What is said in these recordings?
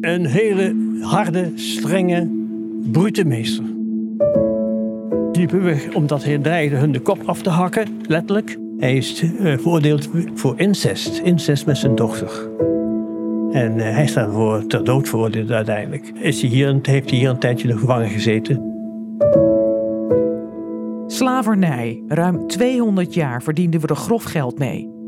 een hele harde, strenge, brute meester. Die beweegt omdat hij dreigde hun de kop af te hakken, letterlijk. Hij is uh, veroordeeld voor incest, incest met zijn dochter. En uh, hij staat voor ter dood veroordeeld uiteindelijk. Is hij hier, heeft hij hier een tijdje in de gevangen gezeten. Slavernij. Ruim 200 jaar verdienden we er grof geld mee.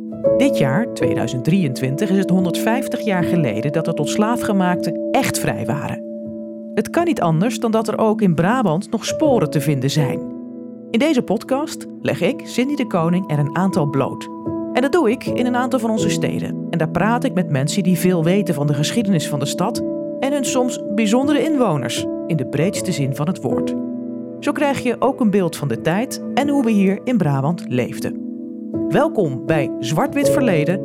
Dit jaar, 2023, is het 150 jaar geleden dat de tot slaafgemaakten echt vrij waren. Het kan niet anders dan dat er ook in Brabant nog sporen te vinden zijn. In deze podcast leg ik, Cindy de Koning, er een aantal bloot. En dat doe ik in een aantal van onze steden. En daar praat ik met mensen die veel weten van de geschiedenis van de stad en hun soms bijzondere inwoners, in de breedste zin van het woord. Zo krijg je ook een beeld van de tijd en hoe we hier in Brabant leefden. Welkom bij Zwart-Wit Verleden.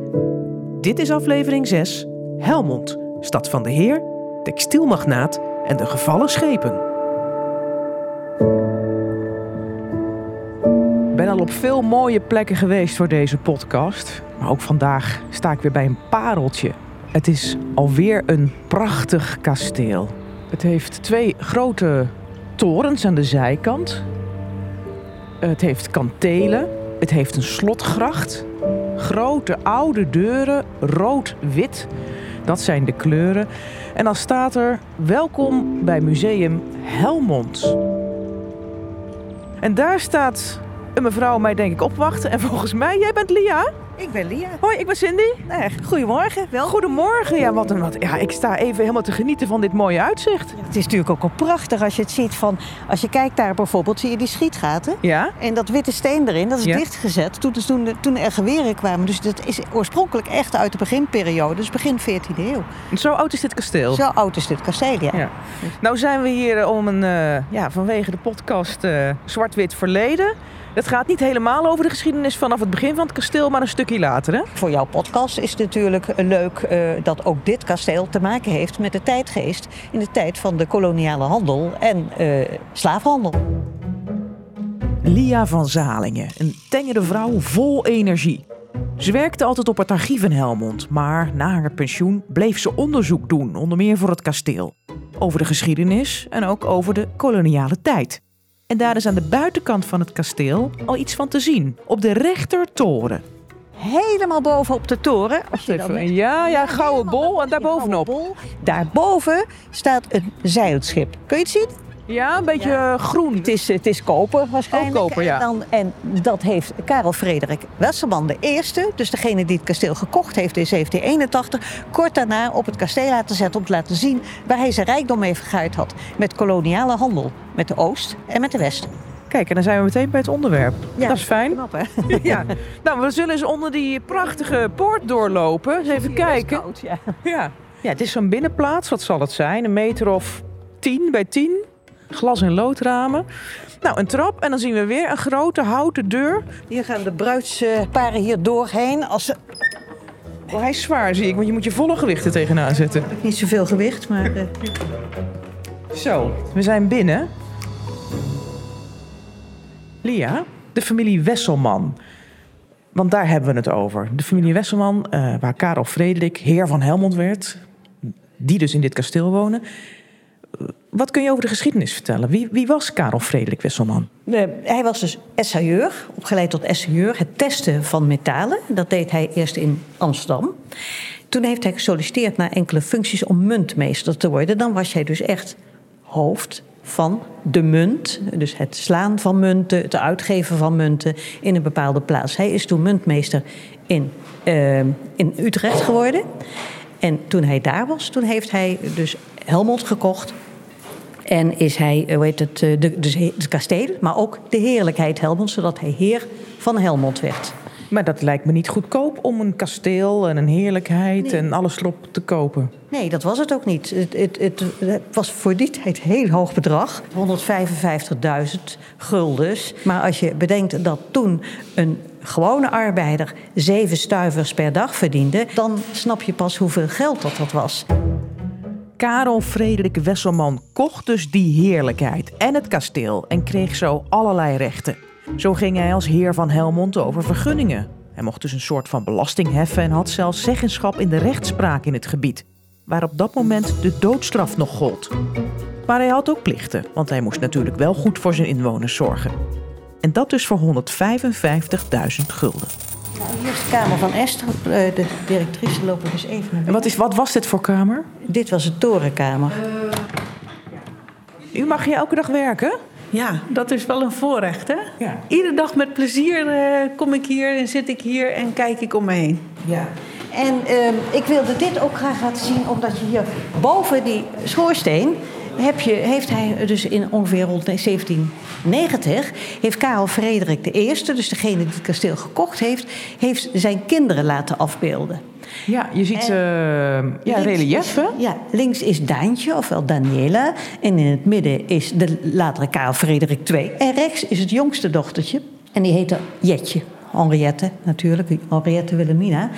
Dit is aflevering 6, Helmond, stad van de Heer, textielmagnaat en de gevallen schepen. Ik ben al op veel mooie plekken geweest voor deze podcast. Maar ook vandaag sta ik weer bij een pareltje. Het is alweer een prachtig kasteel. Het heeft twee grote torens aan de zijkant. Het heeft kantelen. Het heeft een slotgracht. Grote oude deuren, rood-wit. Dat zijn de kleuren. En dan staat er: Welkom bij Museum Helmond. En daar staat een mevrouw mij denk ik opwachten. En volgens mij, jij bent Lia? Ik ben Lia. Hoi, ik ben Cindy. Nee, goedemorgen, wel. Goedemorgen. Ja, wat een wat. Ja, ik sta even helemaal te genieten van dit mooie uitzicht. Ja, het is natuurlijk ook al prachtig als je het ziet van... Als je kijkt daar bijvoorbeeld, zie je die schietgaten. Ja. En dat witte steen erin, dat is Ja. dichtgezet toen, toen, toen er geweren kwamen. Dus dat is oorspronkelijk echt uit de beginperiode. Dus begin 14e eeuw. Zo oud is dit kasteel. Zo oud is dit kasteel, ja. Ja. Nou zijn we hier om een, eh, ja, vanwege de podcast eh, Zwart-Wit Verleden. Het gaat niet helemaal over de geschiedenis vanaf het begin van het kasteel, maar een stukje later. Hè? Voor jouw podcast is het natuurlijk leuk eh, dat ook dit kasteel te maken heeft met de tijdgeest in de tijd van de koloniale handel en eh, slaafhandel. Lia van Zalingen, een tengere vrouw vol energie. Ze werkte altijd op het archief in Helmond, maar na haar pensioen bleef ze onderzoek doen, onder meer voor het kasteel. Over de geschiedenis en ook over de koloniale tijd. En daar is aan de buitenkant van het kasteel al iets van te zien, op de rechtertoren. Helemaal boven op de toren. Als je dan- Even, ja, ja, gouden bol en daarbovenop. Daarboven staat een zeilschip. Kun je het zien? Ja, een beetje eh, groen. Het is, het is koper waarschijnlijk. Ook koper, ja. En, dan, en dat heeft Karel Frederik Westerman de eerste, dus degene die het kasteel gekocht heeft in 1781, kort daarna op het kasteel laten zetten om te laten zien waar hij zijn rijkdom mee vergaard had. Met koloniale handel, met de Oost en met de West. Kijk, en dan zijn we meteen bij het onderwerp. Ja, dat is fijn. Knap, hè? Ja. Nou, we zullen eens onder die prachtige poort doorlopen. Eens even kijken. Koud, ja. Ja. ja, het is zo'n binnenplaats. Wat zal het zijn? Een meter of 10 bij 10. Glas- en loodramen. Nou, een trap en dan zien we weer een grote houten deur. Hier gaan de bruidsparen hier doorheen. Als ze Oh, hij is zwaar, zie ik, want je moet je volle gewicht er tegenaan zetten. niet zoveel gewicht, maar eh, Zo, we zijn binnen. Lia, de familie Wesselman. Want daar hebben we het over. De familie Wesselman, eh, waar Karel Frederik heer van Helmond werd. Die dus in dit kasteel wonen. Wat kun je over de geschiedenis vertellen? Wie, wie was Karel Frederik Wesselman? Hij was dus essailleur, opgeleid tot essailleur. Het testen van metalen, dat deed hij eerst in Amsterdam. Toen heeft hij gesolliciteerd naar enkele functies om muntmeester te worden. Dan was hij dus echt hoofd van de munt. Dus het slaan van munten, het uitgeven van munten in een bepaalde plaats. Hij is toen muntmeester in, eh, in Utrecht geworden. En toen hij daar was, toen heeft hij dus Helmond gekocht. En is hij, eh, hoe heet het, eh, de, dus het kasteel, maar ook de heerlijkheid Helmond, zodat hij heer van Helmond werd. Maar dat lijkt me niet goedkoop om een kasteel en een heerlijkheid en alles erop te kopen. Nee, dat was het ook niet. Het, het, het, het was voor die tijd heel hoog bedrag. 155.000 guldens. Maar als je bedenkt dat toen een gewone arbeider zeven stuivers per dag verdiende... dan snap je pas hoeveel geld dat, dat was. Karel Frederik Wesselman kocht dus die heerlijkheid en het kasteel en kreeg zo allerlei rechten. Zo ging hij als heer van Helmond over vergunningen. Hij mocht dus een soort van belasting heffen en had zelfs zeggenschap in de rechtspraak in het gebied. waar op dat moment de doodstraf nog gold. Maar hij had ook plichten, want hij moest natuurlijk wel goed voor zijn inwoners zorgen. En dat dus voor 155.000 gulden. Nou, hier is de kamer van Esther. Eh, De directrice lopen dus even naar En wat, is, wat was dit voor kamer? Dit was de torenkamer. U mag hier elke dag werken? Ja, dat is wel een voorrecht, hè? Ja. Iedere dag met plezier eh, kom ik hier en zit ik hier en kijk ik om me heen. Ja. En ehm, ik wilde dit ook graag laten zien, omdat je hier boven die schoorsteen. Heb je, heeft hij dus in ongeveer rond 1790. heeft Karel Frederik I, dus degene die het kasteel gekocht heeft. heeft zijn kinderen laten afbeelden. Ja, je ziet En eh, ja, relief? Ja, links is Daantje, ofwel Daniela. En in het midden is de latere Karel Frederik II. En rechts is het jongste dochtertje. En die heette Jetje. Henriette natuurlijk, Henriette Wilhelmina.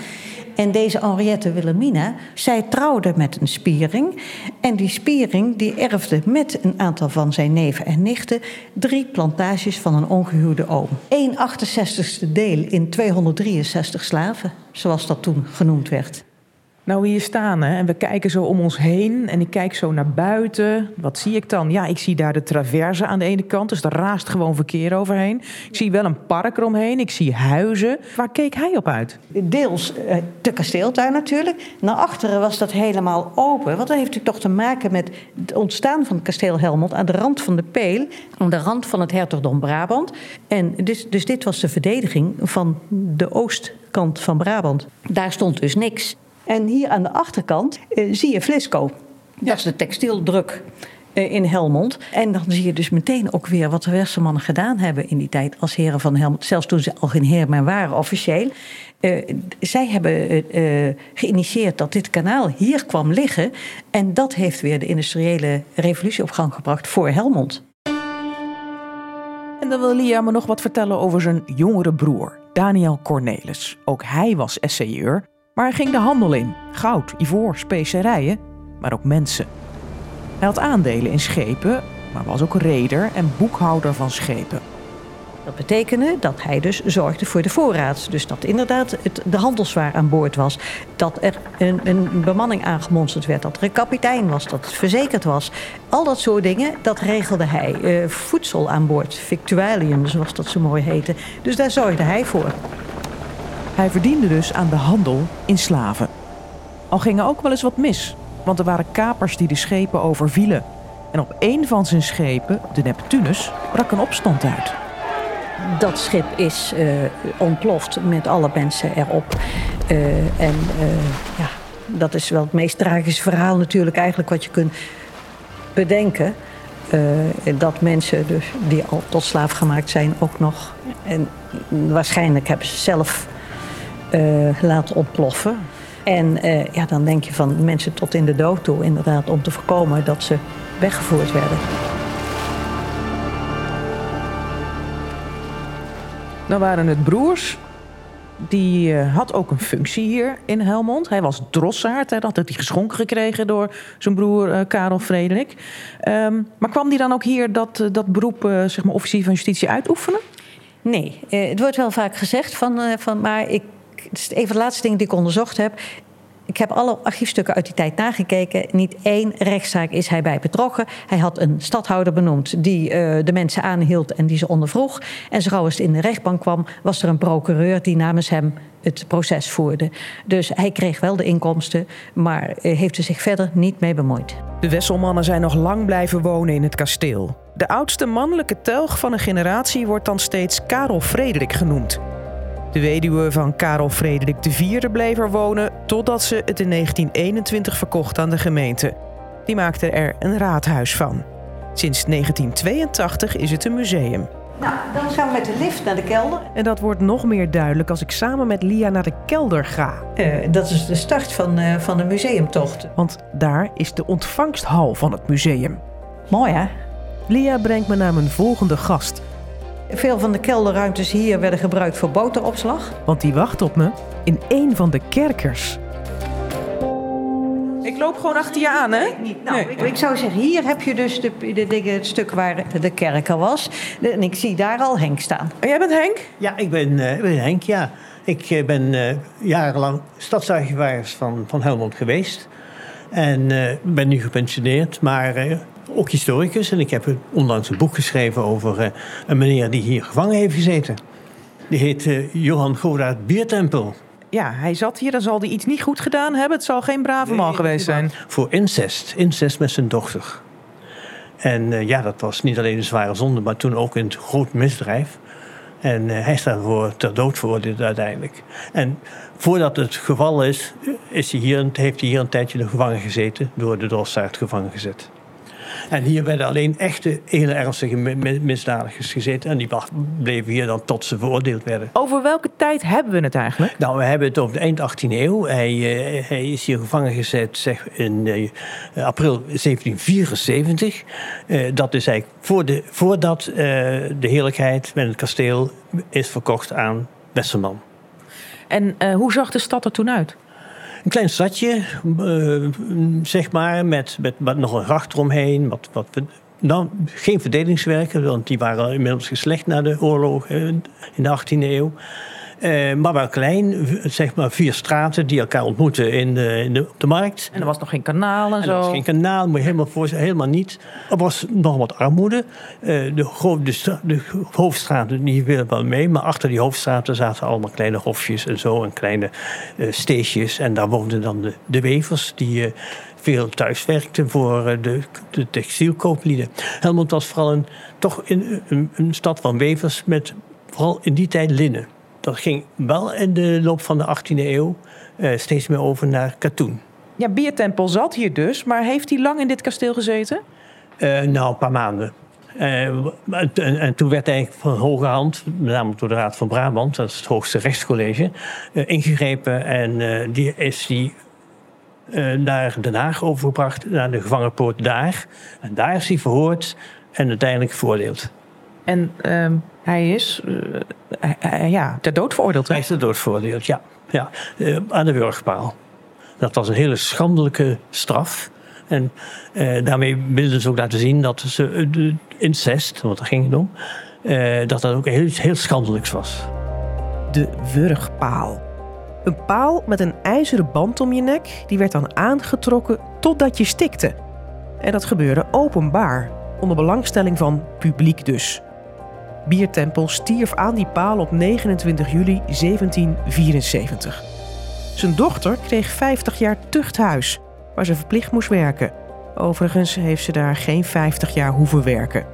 En deze Henriette Wilhelmina, zij trouwde met een spiering. En die spiering die erfde met een aantal van zijn neven en nichten... drie plantages van een ongehuwde oom. 1 68ste deel in 263 slaven, zoals dat toen genoemd werd. Nou, hier staan hè, en we kijken zo om ons heen en ik kijk zo naar buiten. Wat zie ik dan? Ja, ik zie daar de traverse aan de ene kant, dus daar raast gewoon verkeer overheen. Ik zie wel een park eromheen, ik zie huizen. Waar keek hij op uit? Deels eh, de kasteeltuin natuurlijk. Naar achteren was dat helemaal open. Want dat heeft natuurlijk toch te maken met het ontstaan van het kasteel Helmond... aan de rand van de Peel, aan de rand van het hertogdom Brabant. En dus, dus dit was de verdediging van de oostkant van Brabant. Daar stond dus niks. En hier aan de achterkant eh, zie je Flisco. Dat is de textieldruk eh, in Helmond. En dan zie je dus meteen ook weer wat de Westermannen gedaan hebben in die tijd als heren van Helmond. Zelfs toen ze al geen heer meer waren officieel. Eh, zij hebben eh, geïnitieerd dat dit kanaal hier kwam liggen. En dat heeft weer de industriële revolutie op gang gebracht voor Helmond. En dan wil Lia me nog wat vertellen over zijn jongere broer, Daniel Cornelis. Ook hij was essayeur, maar ging de handel in. Goud, ivoor, specerijen, maar ook mensen. Hij had aandelen in schepen, maar was ook reder en boekhouder van schepen. Dat betekende dat hij dus zorgde voor de voorraad. Dus dat inderdaad het, de handelswaar aan boord was. Dat er een, een bemanning aangemonsterd werd. Dat er een kapitein was. Dat het verzekerd was. Al dat soort dingen, dat regelde hij. Eh, voedsel aan boord. Victualium, zoals dat zo mooi heette. Dus daar zorgde hij voor. Hij verdiende dus aan de handel in slaven. Al ging er ook wel eens wat mis, want er waren kapers die de schepen overvielen. En op één van zijn schepen, de Neptunus, brak een opstand uit. Dat schip is eh, ontploft met alle mensen erop. Eh, en eh, ja, dat is wel het meest tragische verhaal natuurlijk eigenlijk wat je kunt bedenken. Dat mensen dus, die al tot slaaf gemaakt zijn ook nog... en waarschijnlijk hebben ze zelf eh, laten ontploffen. En eh, ja, dan denk je van mensen tot in de dood toe inderdaad... om te voorkomen dat ze weggevoerd werden. Dan waren het broers. Die eh, had ook een functie hier in Helmond. Hij was drossaard. Hè, dat had hij geschonken gekregen door zijn broer Karel Frederik. Ehm, maar kwam die dan ook hier dat, dat beroep, zeg maar, officier van justitie uitoefenen? Nee, eh, het wordt wel vaak gezegd van, eh, van maar ik, het is een van de laatste dingen die ik onderzocht heb. Ik heb alle archiefstukken uit die tijd nagekeken. Niet één rechtszaak is hij bij betrokken. Hij had een stadhouder benoemd die eh, de mensen aanhield en die ze ondervroeg. En zo het in de rechtbank kwam, was er een procureur die namens hem het proces voerde. Dus hij kreeg wel de inkomsten, maar eh, heeft er zich verder niet mee bemoeid. De Wesselmannen zijn nog lang blijven wonen in het kasteel. De oudste mannelijke telg van een generatie wordt dan steeds Karel Frederik genoemd. De weduwe van Karel Frederik IV bleef er wonen totdat ze het in 1921 verkocht aan de gemeente. Die maakte er een raadhuis van. Sinds 1982 is het een museum. Nou, dan gaan we met de lift naar de kelder. En dat wordt nog meer duidelijk als ik samen met Lia naar de kelder ga. Eh, dat is de start van, eh, van de museumtocht. Want daar is de ontvangsthal van het museum. Mooi hè? Lia brengt me naar mijn volgende gast. Veel van de kelderruimtes hier werden gebruikt voor boteropslag. Want die wacht op me in een van de kerkers. Ik loop gewoon achter je aan, hè? Nou, ik, ik zou zeggen, hier heb je dus de, de, dingen, het stuk waar de kerker was. De- en ik zie daar al Henk staan. En jij bent Henk? Ja, ik ben, eh, ik ben Henk, ja. Ik eh, ben eh, jarenlang stadsarchivaris van, van Helmond geweest. En uh, ben nu gepensioneerd, maar uh, ook historicus. En ik heb onlangs een boek geschreven over uh, een meneer die hier gevangen heeft gezeten. Die heet Johan Godaert Biertempel. Ja, hij zat hier, dan zal hij iets niet goed gedaan hebben. Het zal geen brave man geweest zijn. Voor incest. Incest met zijn dochter. En ja, dat was niet alleen een zware zonde, maar toen ook een groot misdrijf. En hij is daarvoor ter dood veroordeeld uiteindelijk. En voordat het geval is, is hij hier, heeft hij hier een tijdje gevangen gezeten, door de Dorsaard gevangen gezet. En hier werden alleen echte, hele ernstige misdadigers gezeten. En die bleven hier dan tot ze veroordeeld werden. Over welke tijd hebben we het eigenlijk? Nou, we hebben het over de eind 18e eeuw. Hij, uh, hij is hier gevangen gezet zeg, in uh, april 1774. Uh, dat is eigenlijk voor de, voordat de heerlijkheid met het kasteel is verkocht aan Westerman. En hoe zag de stad er toen uit? Een klein stadje, uh, zeg maar, met, met, nog een gracht eromheen. Wat, wat, nou, geen verdedigingswerken, want die waren inmiddels geslecht na de oorlog in de 18e eeuw. Uh, maar wel klein, zeg maar vier straten die elkaar ontmoeten in de, in de, op de markt. En er was nog geen kanaal en, en zo? Er was geen kanaal, moet je helemaal voorstellen, helemaal niet. Er was nog wat armoede. Uh, de, de, de, hoofdstraten die willen wel mee, maar achter die hoofdstraten zaten allemaal kleine hofjes en zo en kleine uh, steesjes. En daar woonden dan de, de wevers die veel thuis werkten voor de, de textielkooplieden. Helmond was vooral een, toch een, een stad van wevers met vooral in die tijd linnen dat ging wel in de loop van de 18e eeuw uh, steeds meer over naar katoen. Ja, Biertempel zat hier dus, maar heeft hij lang in dit kasteel gezeten? Uh, nou, een paar maanden. Uh, en, en, toen werd eigenlijk van hoge hand, met name door de Raad van Brabant, dat is het hoogste rechtscollege, ingegrepen. En die is die naar Den Haag overgebracht, naar de gevangenpoort daar. En daar is hij verhoord en uiteindelijk veroordeeld. En ehm, hij is uh, ja, ter dood veroordeeld. Hij is ter dood veroordeeld, ja. ja. Uh, aan de wurgpaal. Dat was een hele schandelijke straf. En uh, daarmee wilden ze ook laten zien dat ze de incest, want daar ging het om, dat dat ook heel, heel schandelijks was. De wurgpaal. Een paal met een ijzeren band om je nek, die werd dan aangetrokken totdat je stikte. En dat gebeurde openbaar, onder belangstelling van publiek dus. Biertempel stierf aan die paal op 29 juli 1774. Zijn dochter kreeg 50 jaar tuchthuis, waar ze verplicht moest werken. Overigens heeft ze daar geen 50 jaar hoeven werken.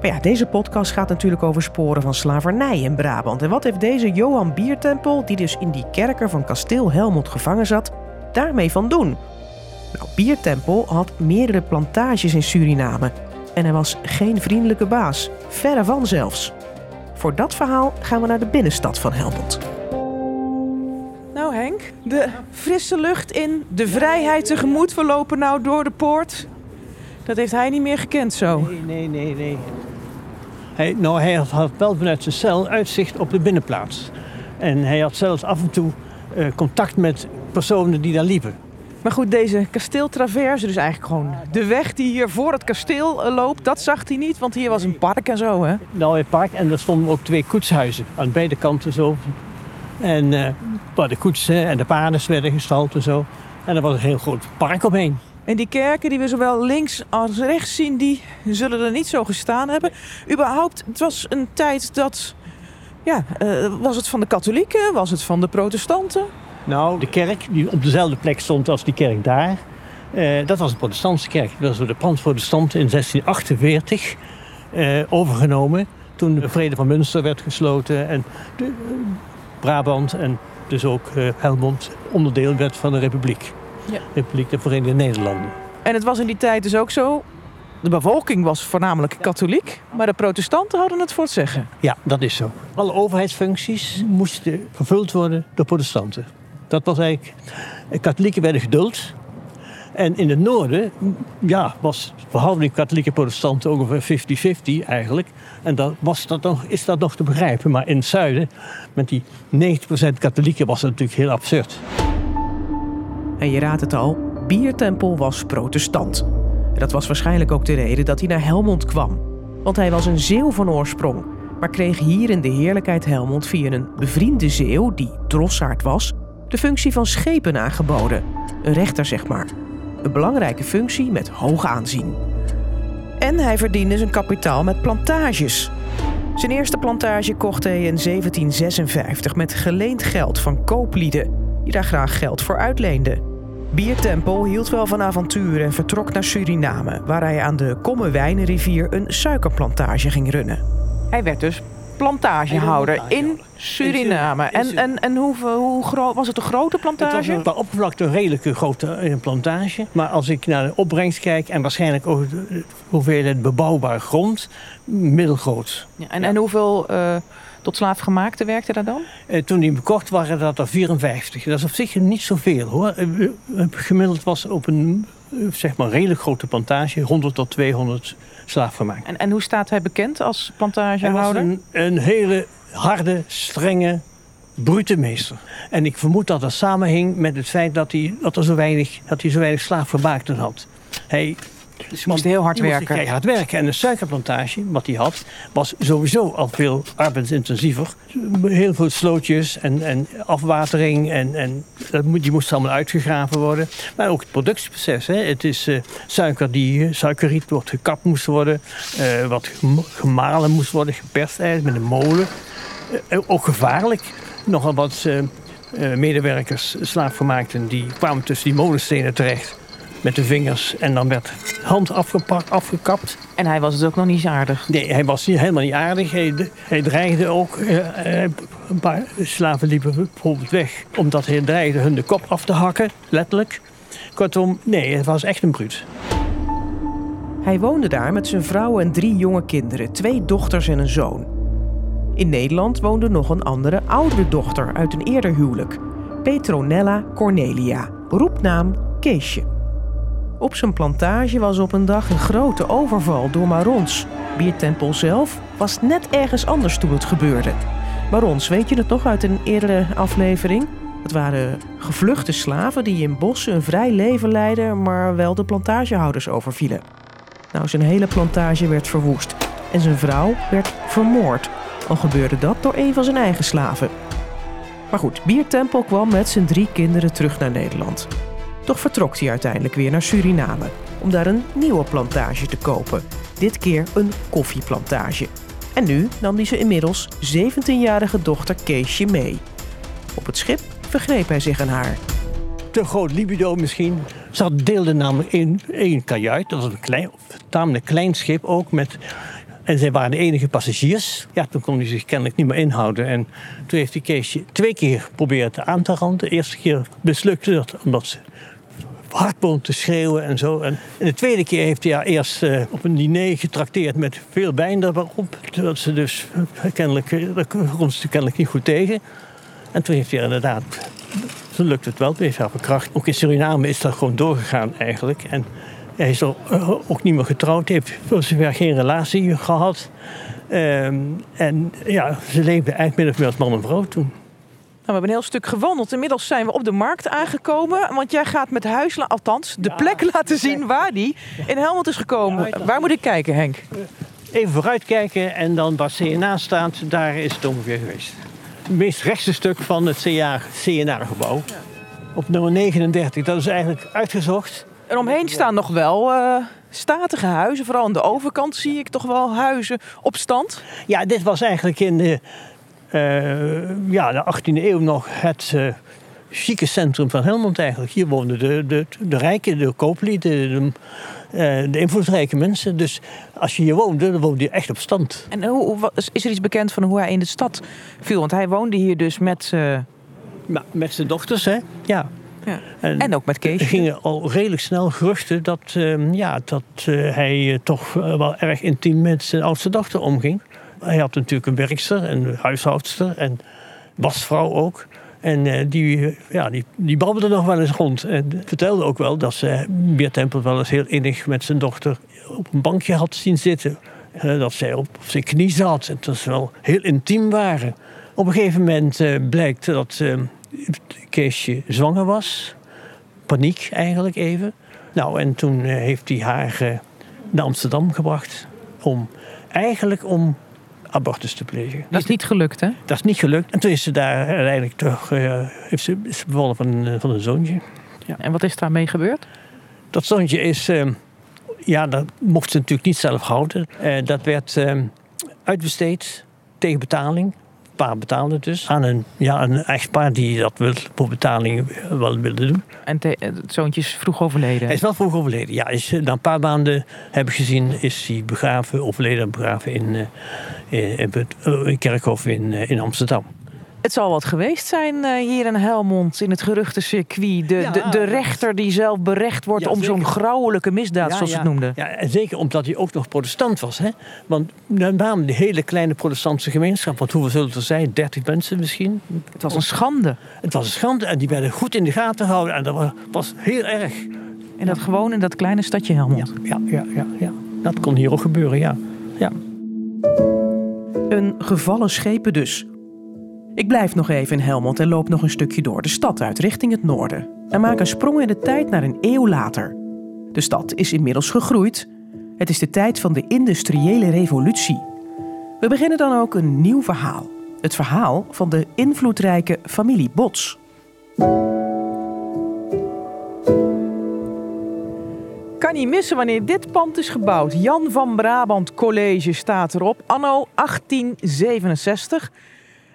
Maar ja, deze podcast gaat natuurlijk over sporen van slavernij in Brabant. En wat heeft deze Johan Biertempel, die dus in die kerker van kasteel Helmond gevangen zat, daarmee van doen? Nou, Biertempel had meerdere plantages in Suriname en hij was geen vriendelijke baas, verre van zelfs. Voor dat verhaal gaan we naar de binnenstad van Helmond. Nou Henk, de frisse lucht in, de vrijheid tegemoet. We lopen nou door de poort. Dat heeft hij niet meer gekend zo. Nee, nee, nee, nee. Hij, nou, hij had wel vanuit zijn cel uitzicht op de binnenplaats. En hij had zelfs af en toe uh, contact met personen die daar liepen. Maar goed, deze kasteeltraverse, dus eigenlijk gewoon de weg die hier voor het kasteel eh, loopt, dat zag hij niet, want hier was een park en zo, hè? Nou, een park en er stonden ook twee koetshuizen aan beide kanten zo. En uh, waar de koetsen en de paarden werden gestald en zo. En er was een heel groot park omheen. En die kerken die we zowel links als rechts zien, die zullen er niet zo gestaan hebben. Überhaupt, het was een tijd dat... Ja, uh, was het van de katholieken? Was het van de protestanten? Nou, de kerk die op dezelfde plek stond als die kerk daar, uh, dat was een protestantse kerk. Dat was door de protestanten in 1648 uh, overgenomen. Toen de Vrede van Münster werd gesloten en de, uh, Brabant en dus ook Helmond onderdeel werd van de Republiek. Ja. Republiek der Verenigde Nederlanden. En het was in die tijd dus ook zo de bevolking was voornamelijk katholiek, maar de protestanten hadden het voor het zeggen. Ja, dat is zo. Alle overheidsfuncties moesten vervuld worden door protestanten. Dat was eigenlijk. Katholieken werden geduld. En in het noorden ja, was de verhouding katholieke protestanten ongeveer 50-50 eigenlijk. En dan was dat nog, is dat nog te begrijpen. Maar in het zuiden, met die 90% katholieken, was dat natuurlijk heel absurd. En je raadt het al, Biertempel was protestant. Dat was waarschijnlijk ook de reden dat hij naar Helmond kwam. Want hij was een zeeuw van oorsprong, maar kreeg hier in de heerlijkheid Helmond via een bevriende zeeuw, die drossaard was, de functie van schepen aangeboden. Een rechter, zeg maar. Een belangrijke functie met hoog aanzien. En hij verdiende zijn kapitaal met plantages. Zijn eerste plantage kocht hij in 1756 met geleend geld van kooplieden die daar graag geld voor uitleenden. Biertempel hield wel van avonturen en vertrok naar Suriname, waar hij aan de Kommerwijnenrivier een suikerplantage ging runnen. Hij werd dus plantagehouder in Suriname. En, en, en hoe, hoe groot was het een grote Het was plantage? qua oppervlakte een redelijke grote eh, plantage. Maar als ik naar de opbrengst kijk en waarschijnlijk ook de hoeveelheid bebouwbare grond, middelgroot. Ja, en, en hoeveel eh, tot slaafgemaakte werkte daar dan? Eh, toen die bekocht waren dat er 54. Dat is op zich niet zoveel hoor. Gemiddeld was op een zeg maar redelijk grote plantage 100 tot 200 slaafgemaakt. En, en hoe staat hij bekend als Hij was plantagehouder? een, een hele harde, strenge, brute meester. En ik vermoed dat dat samenhing met het feit dat hij, dat er zo weinig, dat hij zo weinig slaafvermaakten had. Hij Dus moest heel hard werken. keihard werken. En de suikerplantage, wat hij had, was sowieso al veel arbeidsintensiever. Heel veel slootjes en, en afwatering. En, en die moest allemaal uitgegraven worden. Maar ook het productieproces. Hè. Het is eh, suiker die, eh, suikerriet wordt gekapt moest worden. eh, wat gem- gemalen moest worden, geperst eigenlijk met een molen. Ook gevaarlijk. Nogal wat medewerkers, slaafvermaakten, die kwamen tussen die molenstenen terecht. Met de vingers. En dan werd de hand afgepakt, afgekapt. En hij was het ook nog niet aardig. Nee, hij was helemaal niet aardig. Hij, hij dreigde ook. eh, eh, een paar slaven liepen bijvoorbeeld weg. Omdat hij dreigde hun de kop af te hakken, letterlijk. Kortom, nee, het was echt een bruut. Hij woonde daar met zijn vrouw en drie jonge kinderen, twee dochters en een zoon. In Nederland woonde nog een andere oudere dochter uit een eerder huwelijk, Petronella Cornelia, roepnaam Keesje. Op zijn plantage was op een dag een grote overval door Marons. Biertempel zelf was net ergens anders toen het gebeurde. Marons, weet je het nog uit een eerdere aflevering? Het waren gevluchte slaven die in bossen een vrij leven leidden, maar wel de plantagehouders overvielen. Nou, zijn hele plantage werd verwoest en zijn vrouw werd vermoord. Al gebeurde dat door een van zijn eigen slaven. Maar goed, Biertempel kwam met zijn drie kinderen terug naar Nederland. Toch vertrok hij uiteindelijk weer naar Suriname om daar een nieuwe plantage te kopen. Dit keer een koffieplantage. En nu nam hij zijn inmiddels 17-jarige dochter Keesje mee. Op het schip vergreep hij zich aan haar. Te groot libido misschien. Ze deelden namelijk in één kajuit. Dat was een klein, tamelijk klein schip ook. Met, en zij waren de enige passagiers. Ja, toen kon hij zich kennelijk niet meer inhouden. En toen heeft die Keesje twee keer geprobeerd aan te randen. De eerste keer mislukte dat omdat ze hard begon te schreeuwen en zo. En de tweede keer heeft hij haar eerst eh, op een diner getrakteerd met veel wijn erop. Dat ze dus eh, kennelijk, eh, daar kon ze kennelijk niet goed tegen. En toen heeft hij inderdaad, toen lukte het wel, toen heeft verkracht. Ook in Suriname is dat gewoon doorgegaan eigenlijk. En hij is er ook niet meer getrouwd, heeft voor zover geen relatie gehad. Ehm, en ja, ze leefden eigenlijk min meer als man en vrouw toen. Nou, we hebben een heel stuk gewandeld. Inmiddels zijn we op de markt aangekomen. Want jij gaat met Huisla, althans de Ja. plek laten zien waar die in Helmond is gekomen. Ja, waar moet ik kijken, Henk? Even vooruitkijken en dan waar CNA staat, daar is het ongeveer geweest. Het meest rechtste stuk van het CNA-gebouw. Op nummer 39, dat is eigenlijk uitgezocht. En omheen staan nog wel eh, statige huizen. Vooral aan de overkant zie ik toch wel huizen op stand. Ja, dit was eigenlijk in de, ja, de 18e eeuw nog het eh chique centrum van Helmond eigenlijk. Hier woonden de, de, de rijken, de kooplieden, de, eh, de invloedrijke mensen. Dus als je hier woonde, dan woonde je echt op stand. En hoe, is er iets bekend van hoe hij in de stad viel? Want hij woonde hier dus met... eh, met zijn dochters, hè? Ja. ja. En- En ook met Er Kees. gingen al redelijk snel geruchten dat, eh, ja, dat eh, hij eh, toch eh, wel erg intiem met zijn oudste dochter omging. Hij had natuurlijk een werkster en huishoudster en wasvrouw ook. En eh, die, ja, die, babbelde nog wel eens rond. En vertelde ook wel dat ze Biertempel wel eens heel innig met zijn dochter op een bankje had zien zitten. Eh, dat zij op, zijn knie zat en dat ze wel heel intiem waren. Op een gegeven moment eh, blijkt dat Keesje zwanger was paniek eigenlijk even. Nou, en toen heeft hij haar naar Amsterdam gebracht. Om, eigenlijk om abortus te plegen. Dat is niet gelukt, hè? Dat is niet gelukt. En toen is ze daar uiteindelijk toch, eh, heeft ze, is bevallen van, een- van een zoontje. En wat is daarmee gebeurd? Dat zoontje is, ehm, ja, dat mocht ze natuurlijk niet zelf houden. Eh, dat werd ehm, uitbesteed tegen betaling. Paar betaalde dus aan een, ja, een echtpaar die dat wil, voor betaling wel wilde doen. En te- het zoontje is vroeg overleden. Hij is wel vroeg overleden. Ja, is, eh, na een paar maanden heb ik gezien, is hij begraven, overleden en begraven in, eh, in, in het eh, kerkhof in, eh, in Amsterdam. Het zal wat geweest zijn eh, hier in Helmond in het geruchtencircuit. De, Ja, de, de rechter die zelf berecht wordt Ja, om zo'n grauwelijke misdaad, Ja, zoals ze ja. het noemden. Ja, en zeker omdat hij ook nog protestant was. Hè? Want name de hele kleine protestantse gemeenschap, want hoeveel zullen het er zijn? 30 mensen misschien? Het was een schande. Het was een schande en die werden goed in de gaten gehouden en dat was, was heel erg. En dat gewoon in dat kleine stadje Ja, Helmond. ja, ja, ja, ja. Dat kon hier ook gebeuren, ja. ja. Een gevallen schepen dus. Ik blijf nog even in Helmond en loop nog een stukje door de stad uit richting het noorden. En maak een sprong in de tijd naar een eeuw later. De stad is inmiddels gegroeid. Het is de tijd van de industriële revolutie. We beginnen dan ook een nieuw verhaal. Het verhaal van de invloedrijke familie Bots. Kan niet missen wanneer dit pand is gebouwd. Jan van Brabant College staat erop. Anno 1867.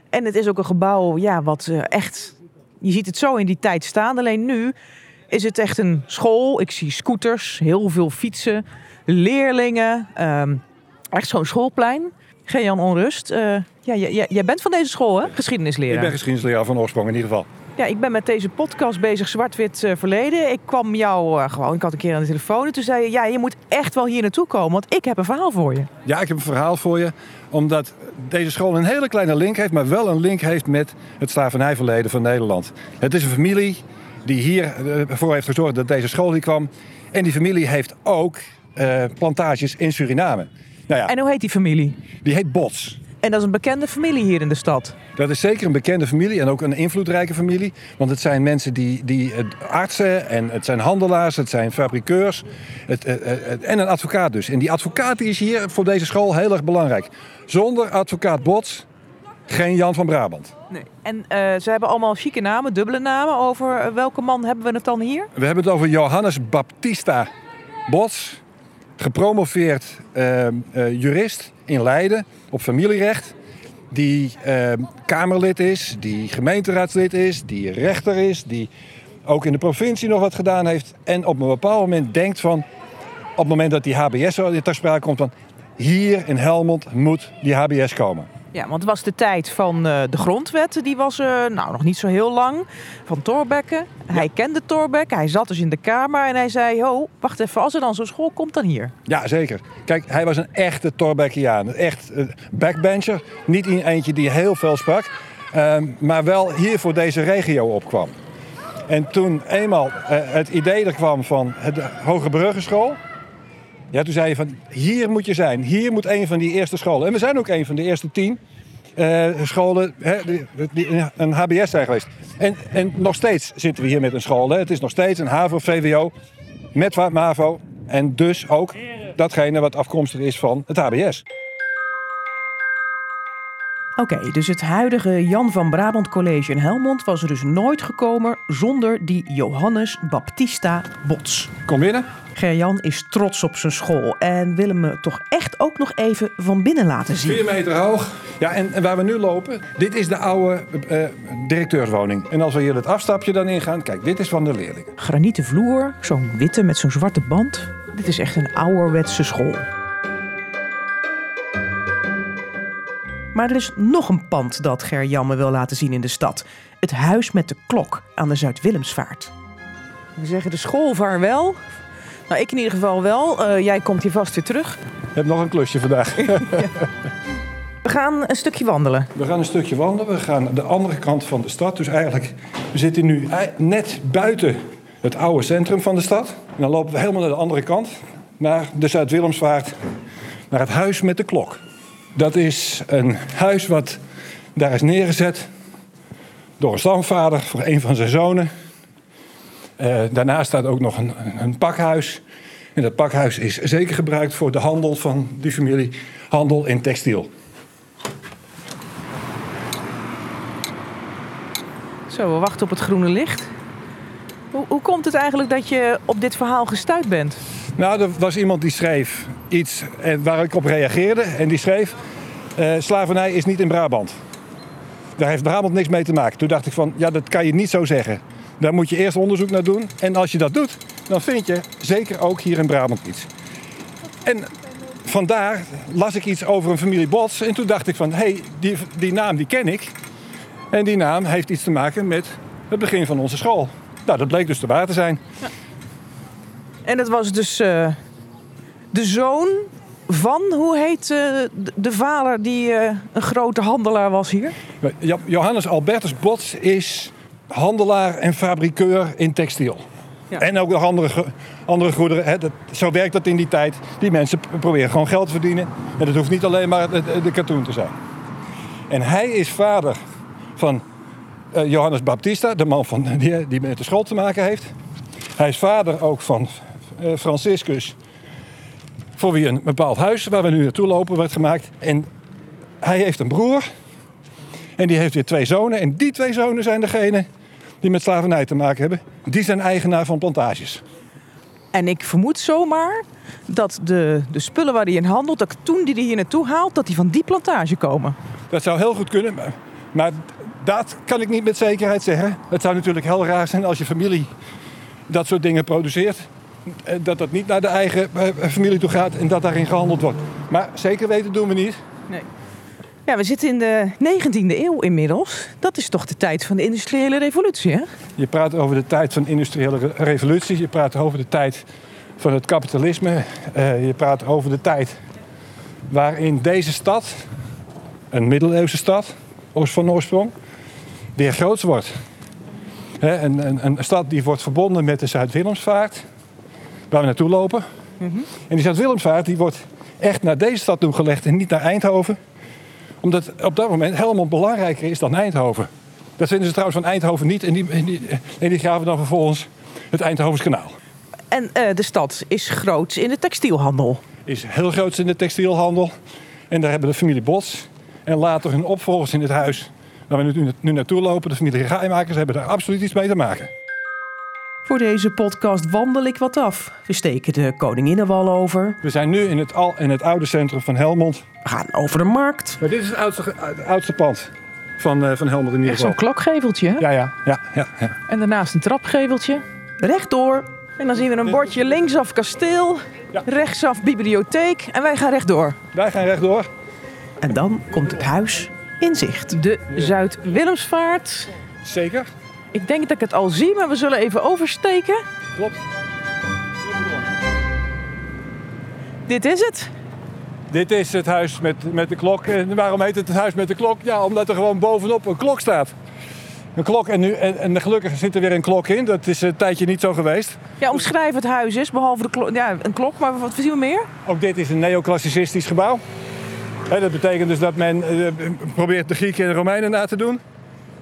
En het is ook een gebouw ja, wat eh, echt... Je ziet het zo in die tijd staan. Alleen nu is het echt een school. Ik zie scooters, heel veel fietsen, leerlingen. ehm, echt zo'n schoolplein. Jan Onrust, eh, ja, jij- jij bent van deze school, hè? Geschiedenisleraar. Ik ben geschiedenisleraar van oorsprong in ieder geval. Ja, ik ben met deze podcast bezig, Zwart-Wit eh, Verleden. Ik kwam jou eh, gewoon, ik had een keer aan de telefoon en toen zei je... ja, je moet echt wel hier naartoe komen, want ik heb een verhaal voor je. Ja, ik heb een verhaal voor je. Omdat deze school een hele kleine link heeft, maar wel een link heeft met het slavernijverleden van Nederland. Het is een familie die hiervoor heeft gezorgd dat deze school hier kwam. En die familie heeft ook eh, plantages in Suriname. Nou ja, En hoe heet die familie? die heet Bots. En dat is een bekende familie hier in de stad. Dat is zeker een bekende familie en ook een invloedrijke familie. Want het zijn mensen die, die eh, artsen en het zijn handelaars, het zijn fabrikeurs het, eh, eh, en een advocaat dus. En die advocaat is hier voor deze school heel erg belangrijk. Zonder advocaat Bots geen Jan van Brabant. Nee. En ze hebben allemaal chique namen, dubbele namen. Over welke man hebben we het dan hier? We hebben het over Johannes Baptista Bots, gepromoveerd jurist in Leiden op familierecht. Die eh, Kamerlid is, die gemeenteraadslid is, die rechter is, die ook in de provincie nog wat gedaan heeft. En op een bepaald moment denkt van, op het moment dat die HBS ter sprake komt, van hier in Helmond moet die HBS komen. Ja, want het was de tijd van eh, de grondwet. Die was eh, nou, nog niet zo heel lang. Van Thorbecke. Hij kende Thorbecke. Hij zat dus in de kamer en hij zei... Ho, wacht even, als er dan zo'n school komt, dan hier. Ja, zeker. Kijk, hij was een echte Torbeckiaan. Een echt eh, backbencher. Niet in eentje die heel veel sprak. ehm, maar wel hier voor deze regio opkwam. En toen eenmaal eh, het idee er kwam van de Hoge Bruggenschool... Ja, toen zei je van, hier moet je zijn. Hier moet een van die eerste scholen. En we zijn ook een van de eerste tien eh, scholen hè, die, die een HBS zijn geweest. En, en nog steeds zitten we hier met een school. Hè. Het is nog steeds een HAVO, VWO, met wat MAVO. En dus ook datgene wat afkomstig is van het HBS. Oké, dus het huidige Jan van Brabant College in Helmond was er dus nooit gekomen zonder die Johannes Baptista Bots. Kom binnen. Gerjan is trots op zijn school en wil hem toch echt ook nog even van binnen laten zien. 4 meter hoog. Ja, en, en waar we nu lopen, dit is de oude eh, directeurswoning. En als we hier het afstapje dan ingaan, kijk, dit is van de leerlingen. Granieten vloer, zo'n witte met zo'n zwarte band. Dit is echt een ouderwetse school. Maar er is nog een pand dat Gerjan me wil laten zien in de stad. Het huis met de klok aan de Zuid-Willemsvaart. We zeggen de school vaarwel. Nou, ik in ieder geval wel. Eh, jij komt hier vast weer terug. Ik heb nog een klusje vandaag. We gaan een stukje wandelen. We gaan een stukje wandelen. We gaan de andere kant van de stad. Dus eigenlijk, we zitten nu ei- net buiten het oude centrum van de stad. En dan lopen we helemaal naar de andere kant. Naar de Zuid-Willemsvaart. Naar het huis met de klok. Dat is een huis wat daar is neergezet door een stamvader voor een van zijn zonen. Eh, daarnaast staat ook nog een, een pakhuis. En dat pakhuis is zeker gebruikt voor de handel van die familie. Handel in textiel. Zo, we wachten op het groene licht. Hoe, hoe komt het eigenlijk dat je op dit verhaal gestuurd bent? Nou, er was iemand die schreef iets en waar ik op reageerde. En die schreef, eh, slavernij is niet in Brabant. Daar heeft Brabant niks mee te maken. Toen dacht ik van, ja, dat kan je niet zo zeggen. Daar moet je eerst onderzoek naar doen. En als je dat doet, dan vind je zeker ook hier in Brabant iets. En vandaar las ik iets over een familie Bots. En toen dacht ik van, hé, hey, die, die naam die ken ik. En die naam heeft iets te maken met het begin van onze school. Nou, dat bleek dus te waar te zijn. En het was dus eh, de zoon van, hoe heet eh, de- de vader die eh, een grote handelaar was hier? Jo- Johannes Albertus Bots is handelaar en fabrikeur in textiel. Ja. En ook nog andere, andere goederen. Hè. Dat, zo werkt dat in die tijd. Die mensen proberen gewoon geld te verdienen. En dat hoeft niet alleen maar de, de katoen te zijn. En hij is vader van eh, Johannes Baptista, de man van, die, die met de school te maken heeft. Hij is vader ook van eh, Franciscus, voor wie een bepaald huis waar we nu naartoe lopen werd gemaakt. En hij heeft een broer en die heeft weer twee zonen. En die twee zonen zijn degene die met slavernij te maken hebben. Die zijn eigenaar van plantages. En ik vermoed zomaar dat de, de spullen waar hij in handelt, dat toen die hij hier naartoe haalt, dat die van die plantage komen. Dat zou heel goed kunnen, maar, maar dat kan ik niet met zekerheid zeggen. Het zou natuurlijk heel raar zijn als je familie dat soort dingen produceert. eh, Dat dat niet naar de eigen eh, familie toe gaat en dat daarin gehandeld wordt. Maar zeker weten doen we niet. Ja, we zitten in de 19e eeuw inmiddels. Dat is toch de tijd van de industriële revolutie, hè? Je praat over de tijd van de industriële re- revolutie. Je praat over de tijd van het kapitalisme. eh, je praat over de tijd waarin deze stad, een middeleeuwse stad, oost van oorsprong, weer groots wordt. Een, een, een stad die wordt verbonden met de Zuid-Willemsvaart, waar we naartoe lopen. En die Zuid-Willemsvaart die wordt echt naar deze stad toe gelegd en niet naar Eindhoven. Omdat op dat moment Helmond belangrijker is dan Eindhoven. Dat vinden ze trouwens van Eindhoven niet. En die, en die, en die graven dan vervolgens het Eindhovens kanaal. En eh, de stad is groot in de textielhandel. Is heel groot in de textielhandel. En daar hebben de familie Bots en later hun opvolgers in het huis... waar we nu, nu naartoe lopen, de familie Rijmakers... hebben daar absoluut iets mee te maken. Voor deze podcast wandel ik wat af. We steken de Koninginnenwal over. We zijn nu in het, al, in het oude centrum van Helmond. We gaan over de markt. Maar dit is het oudste, ge- het oudste pand van, eh, van Helmond in ieder Echt zo'n geval. klokgeveltje, hè? Ja, ja, ja, ja, ja. En daarnaast een trapgeveltje. Rechtdoor. En dan zien we een bordje linksaf kasteel, Ja. rechtsaf bibliotheek. En wij gaan rechtdoor. Wij gaan rechtdoor. En dan komt het huis in zicht. De Zuid-Willemsvaart. Zeker. Ik denk dat ik het al zie, maar we zullen even oversteken. Klopt. Dit is het. Dit is het huis met, met de klok. En waarom heet het het huis met de klok? Ja, omdat er gewoon bovenop een klok staat. Een klok en, nu, en, en gelukkig zit er weer een klok in. Dat is een tijdje niet zo geweest. Ja, omschrijf het huis is, behalve de klok. Ja, een klok, maar wat zien we meer? Ook dit is een neoclassicistisch gebouw. Dat betekent dus dat men eh, probeert de Grieken en de Romeinen na te doen.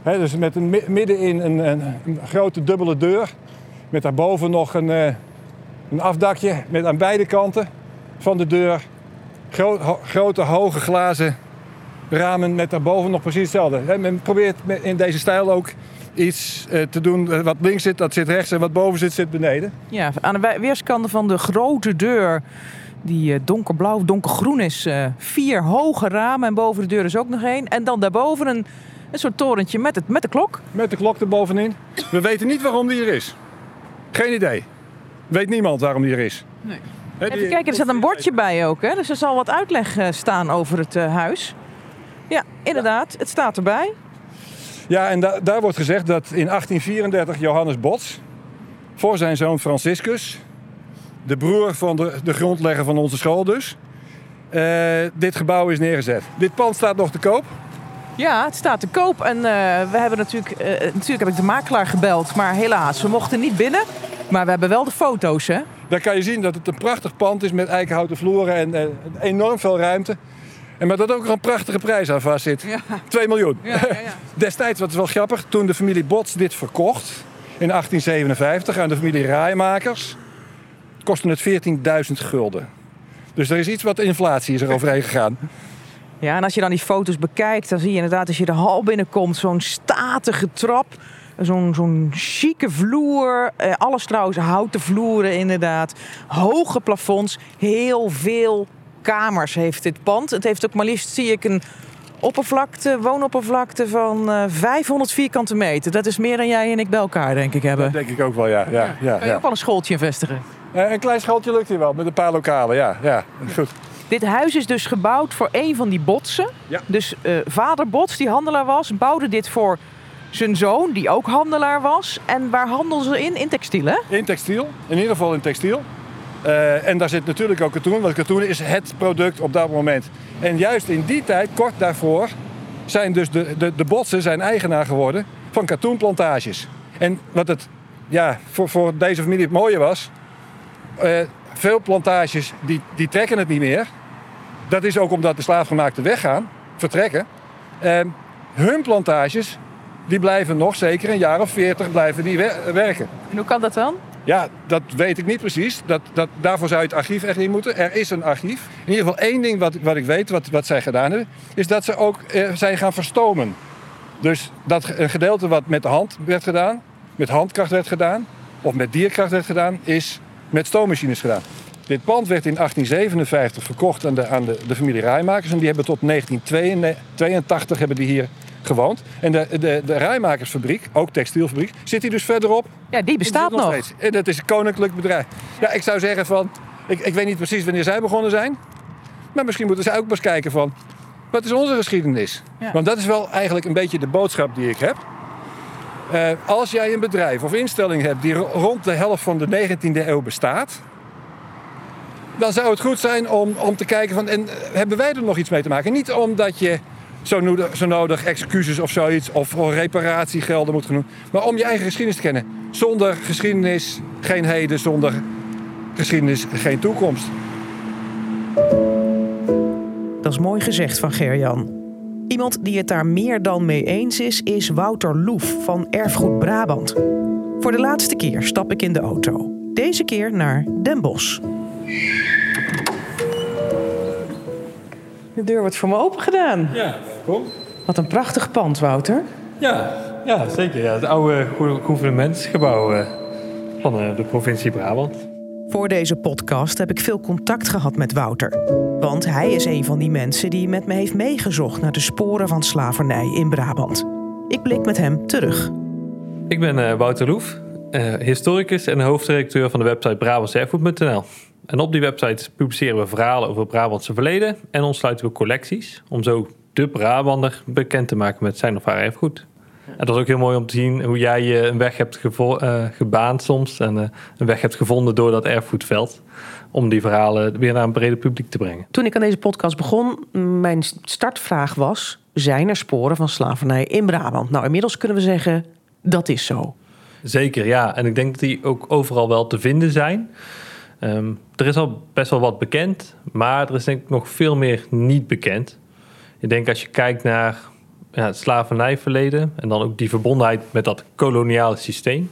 Dus met een, mi- middenin een, een, een grote dubbele deur. Met daarboven nog een, eh, een afdakje met aan beide kanten van de deur grote hoge glazen ramen met daarboven nog precies hetzelfde. Men probeert in deze stijl ook iets eh, te doen. eh, Wat links zit, dat zit rechts en wat boven zit, zit beneden. Ja, aan de weerskanten van de grote deur, die donkerblauw donkergroen is, vier hoge ramen. En boven de deur is ook nog één. En dan daarboven een, een soort torentje met, het, met de klok. Met de klok erbovenin. We weten niet waarom die er is. Geen idee. Weet niemand waarom die er is. Nee. Die- Even kijken, er staat een bordje bij ook. Hè? Dus er zal wat uitleg eh, staan over het eh, huis. Ja, inderdaad, het staat erbij. Ja, en da- daar wordt gezegd dat in 1834 Johannes Bots... voor zijn zoon Franciscus... de broer van de, de grondlegger van onze school dus... eh, dit gebouw is neergezet. Dit pand staat nog te koop. Ja, het staat te koop. En eh, we hebben natuurlijk, eh, natuurlijk heb ik de makelaar gebeld. Maar helaas, we mochten niet binnen. Maar we hebben wel de foto's, hè? Daar kan je zien dat het een prachtig pand is met eikenhouten vloeren en enorm veel ruimte. En maar dat ook er een prachtige prijs aan vast zit. 2 miljoen. Destijds, wat is wel grappig, toen de familie Bots dit verkocht in 1857 aan de familie Raaimakers, kostte het 14.000 gulden. Dus er is iets wat inflatie is er overheen gegaan. Ja, en als je dan die foto's bekijkt, dan zie je inderdaad als je de hal binnenkomt, zo'n statige trap. Zo'n zo'n chique vloer. Eh, alles trouwens houten vloeren inderdaad. Hoge plafonds. Heel veel kamers heeft dit pand. Het heeft ook maar liefst, zie ik, een oppervlakte, woonoppervlakte van eh 500 vierkante meter. Dat is meer dan jij en ik bij elkaar, denk ik, hebben. Dat denk ik ook wel, ja. ja, ja, Kan je ja. ook wel een schooltje vestigen? Eh, een klein schooltje lukt hier wel, met een paar lokalen, ja. ja. Goed. Dit huis is dus gebouwd voor een van die botsen. Ja. Dus eh, vader Bots, die handelaar was, bouwde dit voor zijn zoon, die ook handelaar was. En waar handelden ze in? In textiel, hè? In textiel, in ieder geval in textiel. Eh, en daar zit natuurlijk ook katoen, want katoen is het product op dat moment. En juist in die tijd, kort daarvoor, zijn dus de, de, de botsen zijn eigenaar geworden van katoenplantages. En wat het ja, voor, voor deze familie het mooie was, eh, veel plantages die, die trekken het niet meer. Dat is ook omdat de slaafgemaakten weggaan, vertrekken. Eh, hun plantages, die blijven nog zeker een jaar of veertig blijven die wer- werken. En hoe kan dat dan? Ja, dat weet ik niet precies. Dat, dat, daarvoor zou je het archief echt in moeten. Er is een archief. In ieder geval één ding wat, wat ik weet, wat, wat zij gedaan hebben, is dat ze ook eh, zijn gaan verstomen. Dus dat een gedeelte wat met de hand werd gedaan, met handkracht werd gedaan, of met dierkracht werd gedaan, is met stoommachines gedaan. Dit pand werd in 1857 verkocht aan de, aan de, de familie Rijmakers. En die hebben tot 1982 hebben die hier gewoond. En de, de, de Rijmakersfabriek, ook textielfabriek, zit hier dus verderop. Ja, die bestaat nog. steeds. En dat is een koninklijk bedrijf. Ja, ik zou zeggen van... Ik, ik weet niet precies wanneer zij begonnen zijn. Maar misschien moeten zij ook eens kijken van... Wat is onze geschiedenis? Ja. Want dat is wel eigenlijk een beetje de boodschap die ik heb. Eh, als jij een bedrijf of instelling hebt die ro- rond de helft van de 19e eeuw bestaat... Dan zou het goed zijn om, om te kijken van... En eh, hebben wij er nog iets mee te maken? Niet omdat je zo nodig, zo nodig excuses of zoiets... of reparatiegelden moet doen. Maar om je eigen geschiedenis te kennen. Zonder geschiedenis geen heden, zonder geschiedenis geen toekomst. Dat is mooi gezegd van Gerjan. Iemand die het daar meer dan mee eens is, is Wouter Loef van Erfgoed Brabant. Voor de laatste keer stap ik in de auto. Deze keer naar Den Bosch. De deur wordt voor me open gedaan. Ja, kom. Wat een prachtig pand, Wouter. Ja, ja zeker. Ja. Het oude gouver- gouvernementsgebouw eh, van eh, de provincie Brabant. Voor deze podcast heb ik veel contact gehad met Wouter. Want hij is een van die mensen die met me heeft meegezocht naar de sporen van slavernij in Brabant. Ik blik met hem terug. Ik ben eh, Wouter Loef, eh, historicus en hoofdredacteur van de website brabantserfgoed.nl. En op die website publiceren we verhalen over Brabantse verleden en ontsluiten we collecties om zo de Brabander bekend te maken met zijn of haar erfgoed. En dat is ook heel mooi om te zien hoe jij eh, een weg hebt eh, gebaand soms en eh, een weg hebt gevonden door dat erfgoedveld om die verhalen weer naar een breder publiek te brengen. Toen ik aan deze podcast begon, mijn startvraag was: zijn er sporen van slavernij in Brabant? Nou, inmiddels kunnen we zeggen dat is zo. Zeker, ja. En ik denk dat die ook overal wel te vinden zijn. Ehm, er is al best wel wat bekend, maar er is denk ik nog veel meer niet bekend. Ik denk als je kijkt naar ja, het slavernijverleden en dan ook die verbondenheid met dat koloniale systeem,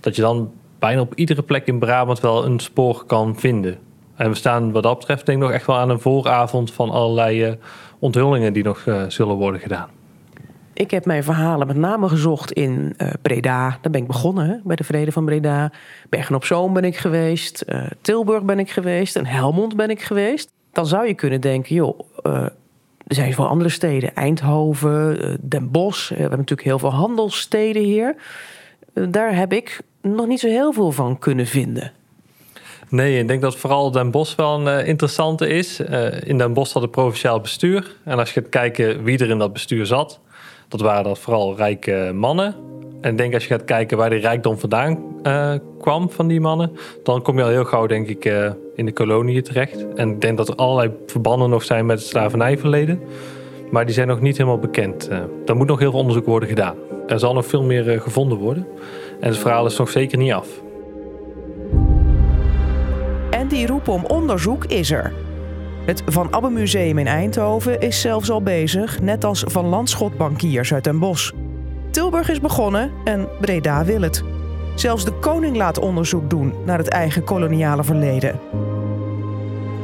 dat je dan bijna op iedere plek in Brabant wel een spoor kan vinden. En we staan wat dat betreft denk ik nog echt wel aan een vooravond van allerlei eh, onthullingen die nog eh, zullen worden gedaan. Ik heb mijn verhalen met name gezocht in eh, Breda. Daar ben ik begonnen, hè, bij de Vrede van Breda. Bergen op Zoom ben ik geweest. Tilburg ben ik geweest. En Helmond ben ik geweest. Dan zou je kunnen denken, joh, er zijn wel andere steden. Eindhoven, eh, Den Bosch. Eh, we hebben natuurlijk heel veel handelssteden hier. Eh, daar heb ik nog niet zo heel veel van kunnen vinden. Nee, ik denk dat vooral Den Bosch wel een interessante is. In Den Bosch had het provinciaal bestuur. En als je gaat kijken wie er in dat bestuur zat, dat waren dat vooral rijke mannen. En denk als je gaat kijken waar die rijkdom vandaan eh, kwam van die mannen, dan kom je al heel gauw denk ik eh, in de koloniën terecht. En ik denk dat er allerlei verbanden nog zijn met het slavernijverleden. Maar die zijn nog niet helemaal bekend. Eh daar moet nog heel veel onderzoek worden gedaan. Er zal nog veel meer gevonden worden. En het verhaal is nog zeker niet af. En die roep om onderzoek is er. Het Van Abbe Museum in Eindhoven is zelfs al bezig, net als Van Landschot bankiers uit Den Bosch. Tilburg is begonnen en Breda wil het. Zelfs de koning laat onderzoek doen naar het eigen koloniale verleden.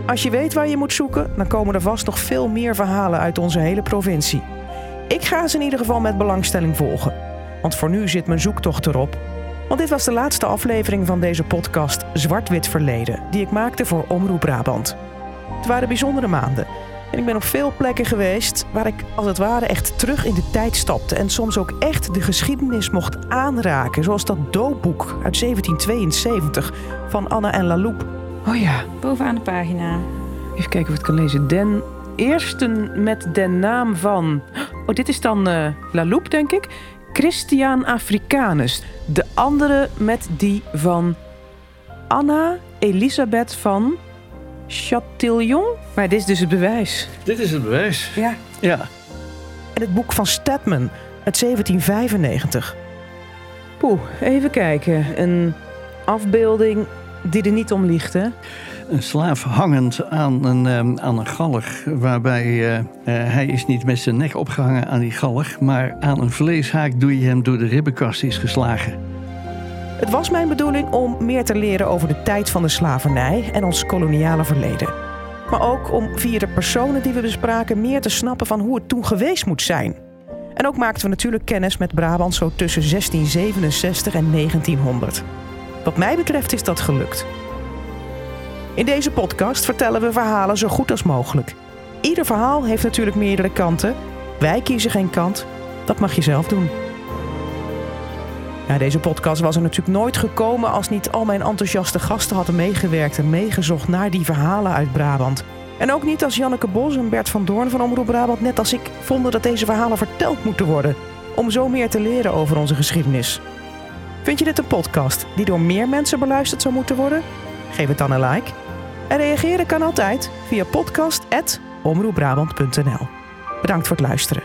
Als je weet waar je moet zoeken, dan komen er vast nog veel meer verhalen uit onze hele provincie. Ik ga ze in ieder geval met belangstelling volgen. Want voor nu zit mijn zoektocht erop. Want dit was de laatste aflevering van deze podcast Zwart-Wit Verleden, die ik maakte voor Omroep Brabant. Het waren bijzondere maanden. En ik ben op veel plekken geweest waar ik als het ware echt terug in de tijd stapte. En soms ook echt de geschiedenis mocht aanraken. Zoals dat doopboek uit 1772 van Anna en Laloep. Oh ja, Bovenaan de pagina. even kijken of ik het kan lezen. Den eersten met de naam van... Oh, dit is dan eh Loupe, denk ik. Christian Africanus. De andere met die van Anna Elisabeth van Chatillon. Maar dit is dus het bewijs. Dit is het bewijs. Ja. Ja. En het boek van Stedman uit 1795. Poeh, even kijken. Een afbeelding die er niet om ligt, hè? Een slaaf hangend aan een, ehm, aan een galg. Waarbij eh, eh, hij is niet met zijn nek opgehangen aan die galg. Maar aan een vleeshaak doe je hem door de ribbenkast is geslagen. Het was mijn bedoeling om meer te leren over de tijd van de slavernij en ons koloniale verleden. Maar ook om via de personen die we bespraken meer te snappen van hoe het toen geweest moet zijn. En ook maakten we natuurlijk kennis met Brabant zo tussen 1667 en 1900. Wat mij betreft is dat gelukt. In deze podcast vertellen we verhalen zo goed als mogelijk. Ieder verhaal heeft natuurlijk meerdere kanten. Wij kiezen geen kant. Dat mag je zelf doen. Ja, deze podcast was er natuurlijk nooit gekomen als niet al mijn enthousiaste gasten hadden meegewerkt en meegezocht naar die verhalen uit Brabant. En ook niet als Janneke Bos en Bert van Doorn van Omroep Brabant, net als ik, vonden dat deze verhalen verteld moeten worden. Om zo meer te leren over onze geschiedenis. Vind je dit een podcast die door meer mensen beluisterd zou moeten worden? Geef het dan een like. En reageren kan altijd via podcast.omroepbrabant.nl. Bedankt voor het luisteren.